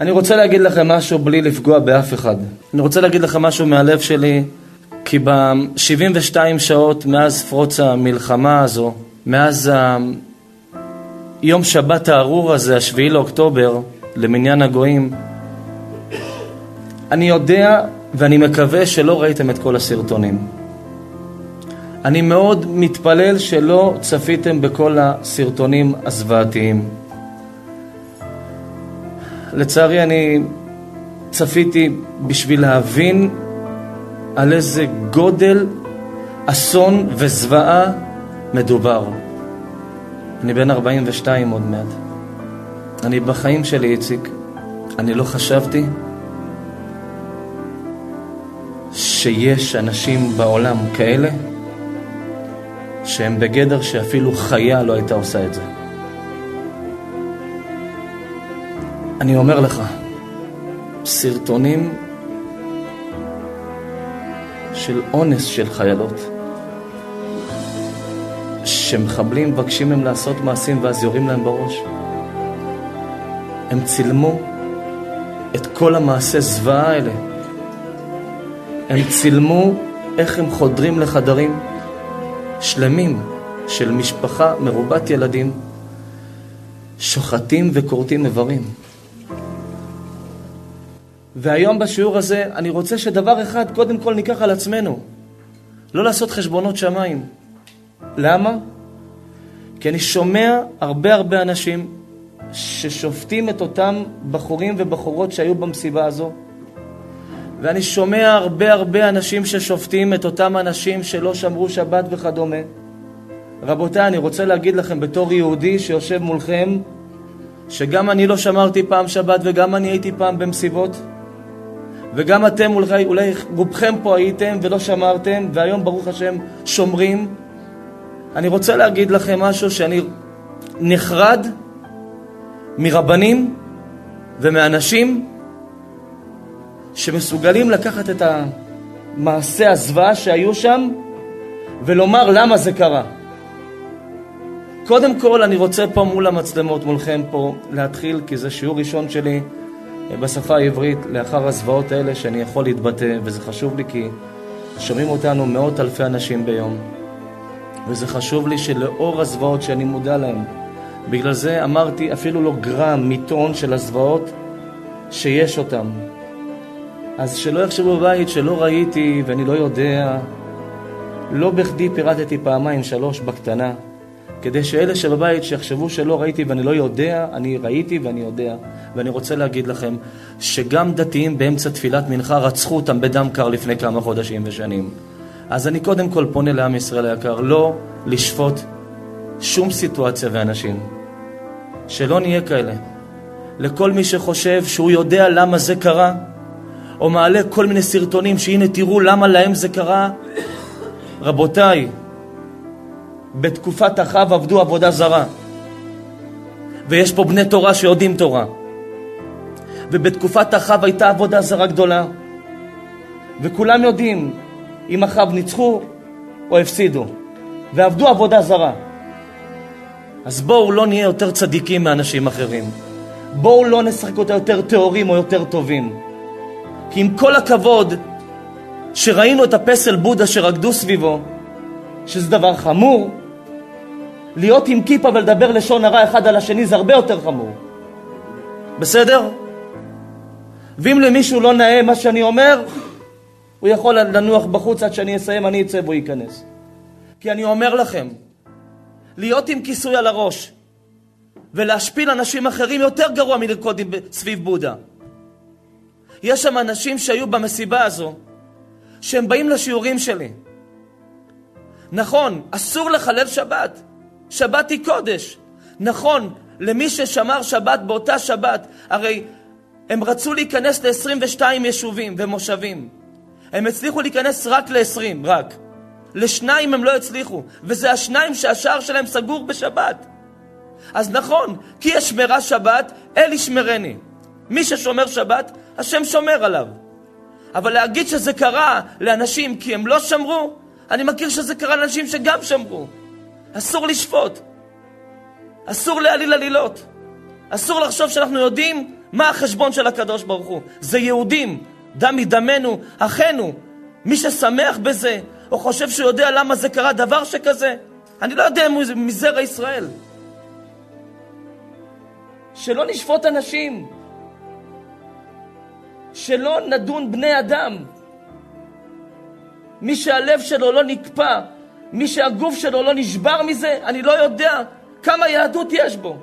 אני רוצה להגיד לכם משהו בלי לפגוע באף אחד. אני רוצה להגיד לכם משהו מהלב שלי, כי ב-72 שעות מאז פרוץ המלחמה הזו, מאז יום שבת הארור הזה, השביעי לאוקטובר, למניין הגויים, אני יודע ואני מקווה שלא ראיתם את כל הסרטונים. אני מאוד מתפלל שלא צפיתם בכל הסרטונים הזוועתיים. לצערי אני צפיתי בשביל להבין על איזה גודל אסון וזוועה מדובר. אני בן 42 עוד מעט. אני בחיים שלי, איציק, אני לא חשבתי שיש אנשים בעולם כאלה שהם בגדר שאפילו חיה לא הייתה עושה את זה. אני אומר לך, סרטונים של אונס של חיילות, שמחבלים מבקשים מהם לעשות מעשים ואז יורים להם בראש. הם צילמו את כל המעשי זוועה האלה. הם צילמו איך הם חודרים לחדרים שלמים של משפחה מרובת ילדים, שוחטים וכורתים איברים. והיום בשיעור הזה אני רוצה שדבר אחד קודם כל ניקח על עצמנו, לא לעשות חשבונות שמיים. למה? כי אני שומע הרבה הרבה אנשים ששופטים את אותם בחורים ובחורות שהיו במסיבה הזו, ואני שומע הרבה הרבה אנשים ששופטים את אותם אנשים שלא שמרו שבת וכדומה. רבותיי, אני רוצה להגיד לכם בתור יהודי שיושב מולכם, שגם אני לא שמרתי פעם שבת וגם אני הייתי פעם במסיבות, וגם אתם אולי, אולי רובכם פה הייתם ולא שמרתם, והיום ברוך השם שומרים. אני רוצה להגיד לכם משהו שאני נחרד מרבנים ומאנשים שמסוגלים לקחת את המעשה הזוועה שהיו שם ולומר למה זה קרה. קודם כל אני רוצה פה מול המצלמות, מולכם פה, להתחיל, כי זה שיעור ראשון שלי בשפה העברית לאחר הזוועות האלה שאני יכול להתבטא, וזה חשוב לי כי שומעים אותנו מאות אלפי אנשים ביום. וזה חשוב לי שלאור הזוועות שאני מודע להן, בגלל זה אמרתי אפילו לא גרם מטעון של הזוועות שיש אותן. אז שלא יחשבו בבית שלא ראיתי ואני לא יודע. לא בכדי פירטתי פעמיים שלוש בקטנה, כדי שאלה שבבית שיחשבו שלא ראיתי ואני לא יודע, אני ראיתי ואני יודע. ואני רוצה להגיד לכם שגם דתיים באמצע תפילת מנחה רצחו אותם בדם קר לפני כמה חודשים ושנים. אז אני קודם כל פונה לעם ישראל היקר, לא לשפוט שום סיטואציה ואנשים. שלא נהיה כאלה. לכל מי שחושב שהוא יודע למה זה קרה, או מעלה כל מיני סרטונים שהנה תראו למה להם זה קרה. רבותיי, בתקופת אחאב עבדו עבודה זרה, ויש פה בני תורה שיודעים תורה. ובתקופת אחאב הייתה עבודה זרה גדולה, וכולם יודעים אם אחאב ניצחו או הפסידו, ועבדו עבודה זרה. אז בואו לא נהיה יותר צדיקים מאנשים אחרים. בואו לא נשחק אותה יותר טהורים או יותר טובים. כי עם כל הכבוד שראינו את הפסל בודה שרקדו סביבו, שזה דבר חמור, להיות עם כיפה ולדבר לשון הרע אחד על השני זה הרבה יותר חמור. בסדר? ואם למישהו לא נאה מה שאני אומר, הוא יכול לנוח בחוץ עד שאני אסיים, אני אצא והוא ייכנס. כי אני אומר לכם, להיות עם כיסוי על הראש ולהשפיל אנשים אחרים יותר גרוע מלרקוד סביב בודה. יש שם אנשים שהיו במסיבה הזו, שהם באים לשיעורים שלי. נכון, אסור לחלל שבת. שבת היא קודש. נכון, למי ששמר שבת באותה שבת, הרי הם רצו להיכנס ל-22 יישובים ומושבים. הם הצליחו להיכנס רק ל-20, רק. לשניים הם לא הצליחו, וזה השניים שהשער שלהם סגור בשבת. אז נכון, כי יש שמירה שבת, אל ישמרני. מי ששומר שבת, השם שומר עליו. אבל להגיד שזה קרה לאנשים כי הם לא שמרו, אני מכיר שזה קרה לאנשים שגם שמרו. אסור לשפוט. אסור להעליל עלילות. אסור לחשוב שאנחנו יודעים מה החשבון של הקדוש ברוך הוא? זה יהודים, דם מדמנו, אחינו. מי ששמח בזה, או חושב שהוא יודע למה זה קרה דבר שכזה, אני לא יודע אם הוא מזרע ישראל. שלא נשפוט אנשים, שלא נדון בני אדם. מי שהלב שלו לא נקפא, מי שהגוף שלו לא נשבר מזה, אני לא יודע כמה יהדות יש בו.